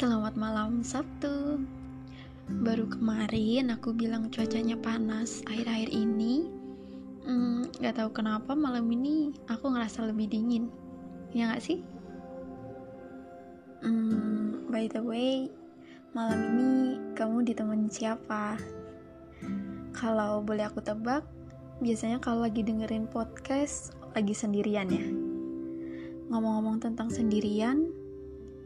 Selamat malam Sabtu Baru kemarin aku bilang cuacanya panas akhir-akhir ini hmm, Gak tahu kenapa malam ini aku ngerasa lebih dingin Ya gak sih? Hmm, by the way Malam ini kamu ditemenin siapa? Kalau boleh aku tebak Biasanya kalau lagi dengerin podcast Lagi sendirian ya Ngomong-ngomong tentang sendirian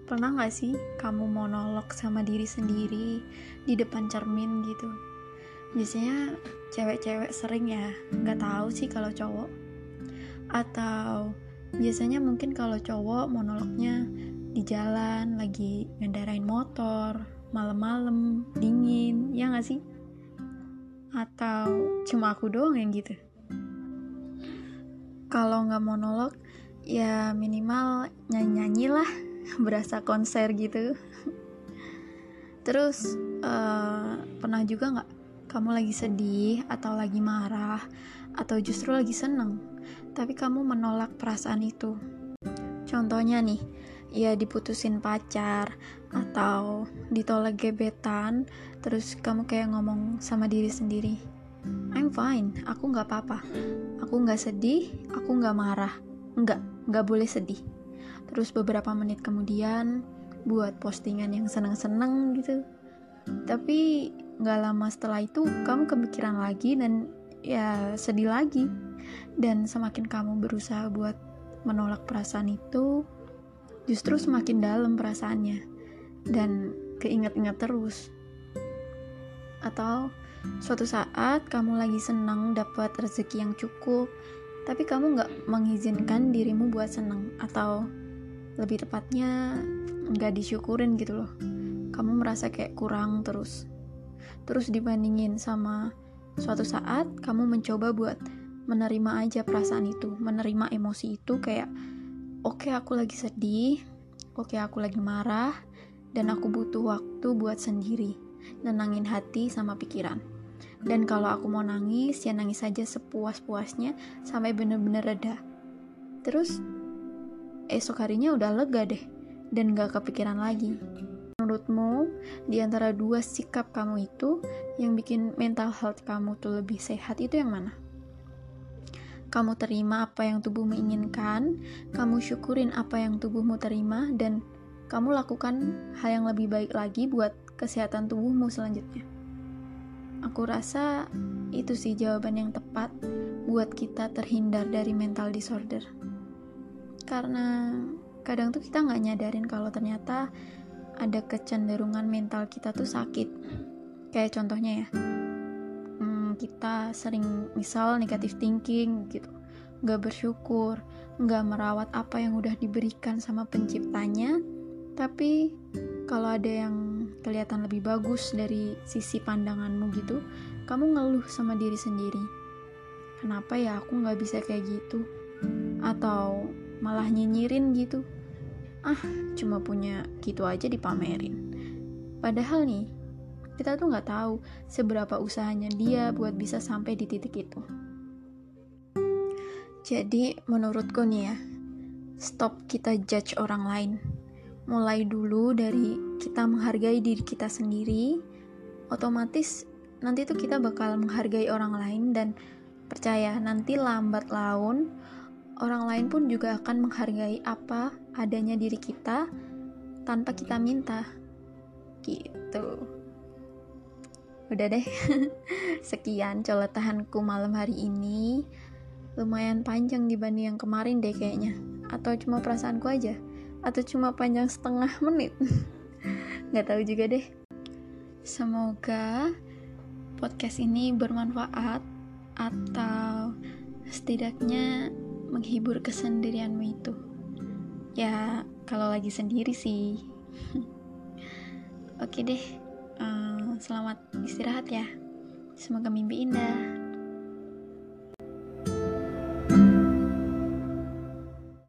Pernah gak sih kamu monolog sama diri sendiri di depan cermin gitu? Biasanya cewek-cewek sering ya, gak tahu sih kalau cowok. Atau biasanya mungkin kalau cowok monolognya di jalan lagi ngendarain motor, malam-malam, dingin, ya gak sih? Atau cuma aku doang yang gitu? Kalau nggak monolog, ya minimal nyanyi-nyanyi lah berasa konser gitu. Terus uh, pernah juga nggak kamu lagi sedih atau lagi marah atau justru lagi seneng tapi kamu menolak perasaan itu? Contohnya nih ya diputusin pacar atau ditolak gebetan terus kamu kayak ngomong sama diri sendiri I'm fine aku nggak apa-apa. Aku nggak sedih aku nggak marah. Nggak nggak boleh sedih terus beberapa menit kemudian buat postingan yang seneng-seneng gitu. Tapi nggak lama setelah itu kamu kepikiran lagi dan ya sedih lagi. Dan semakin kamu berusaha buat menolak perasaan itu justru semakin dalam perasaannya dan keinget-inget terus. Atau suatu saat kamu lagi senang dapat rezeki yang cukup tapi kamu nggak mengizinkan dirimu buat senang atau lebih tepatnya nggak disyukurin gitu loh. Kamu merasa kayak kurang terus. Terus dibandingin sama suatu saat kamu mencoba buat menerima aja perasaan itu menerima emosi itu kayak oke okay, aku lagi sedih oke okay, aku lagi marah dan aku butuh waktu buat sendiri nenangin hati sama pikiran dan kalau aku mau nangis ya nangis aja sepuas-puasnya sampai bener-bener reda terus esok harinya udah lega deh dan gak kepikiran lagi. Menurutmu, di antara dua sikap kamu itu, yang bikin mental health kamu tuh lebih sehat itu yang mana? Kamu terima apa yang tubuhmu inginkan, kamu syukurin apa yang tubuhmu terima, dan kamu lakukan hal yang lebih baik lagi buat kesehatan tubuhmu selanjutnya. Aku rasa itu sih jawaban yang tepat buat kita terhindar dari mental disorder. Karena kadang tuh kita nggak nyadarin kalau ternyata ada kecenderungan mental kita tuh sakit. Kayak contohnya ya hmm, kita sering misal negatif thinking gitu nggak bersyukur nggak merawat apa yang udah diberikan sama penciptanya tapi kalau ada yang kelihatan lebih bagus dari sisi pandanganmu gitu kamu ngeluh sama diri sendiri. Kenapa ya aku nggak bisa kayak gitu? Atau malah nyinyirin gitu? Ah cuma punya gitu aja dipamerin. Padahal nih kita tuh nggak tahu seberapa usahanya dia buat bisa sampai di titik itu. Jadi menurutku nih ya stop kita judge orang lain mulai dulu dari kita menghargai diri kita sendiri otomatis nanti tuh kita bakal menghargai orang lain dan percaya nanti lambat laun orang lain pun juga akan menghargai apa adanya diri kita tanpa kita minta. Gitu. Udah deh. Sekian coletahanku malam hari ini. Lumayan panjang dibanding yang kemarin deh kayaknya. Atau cuma perasaanku aja? Atau cuma panjang setengah menit? Gak tahu juga deh. Semoga podcast ini bermanfaat atau setidaknya menghibur kesendirianmu itu? Ya, kalau lagi sendiri sih. Oke deh, uh, selamat istirahat ya. Semoga mimpi indah.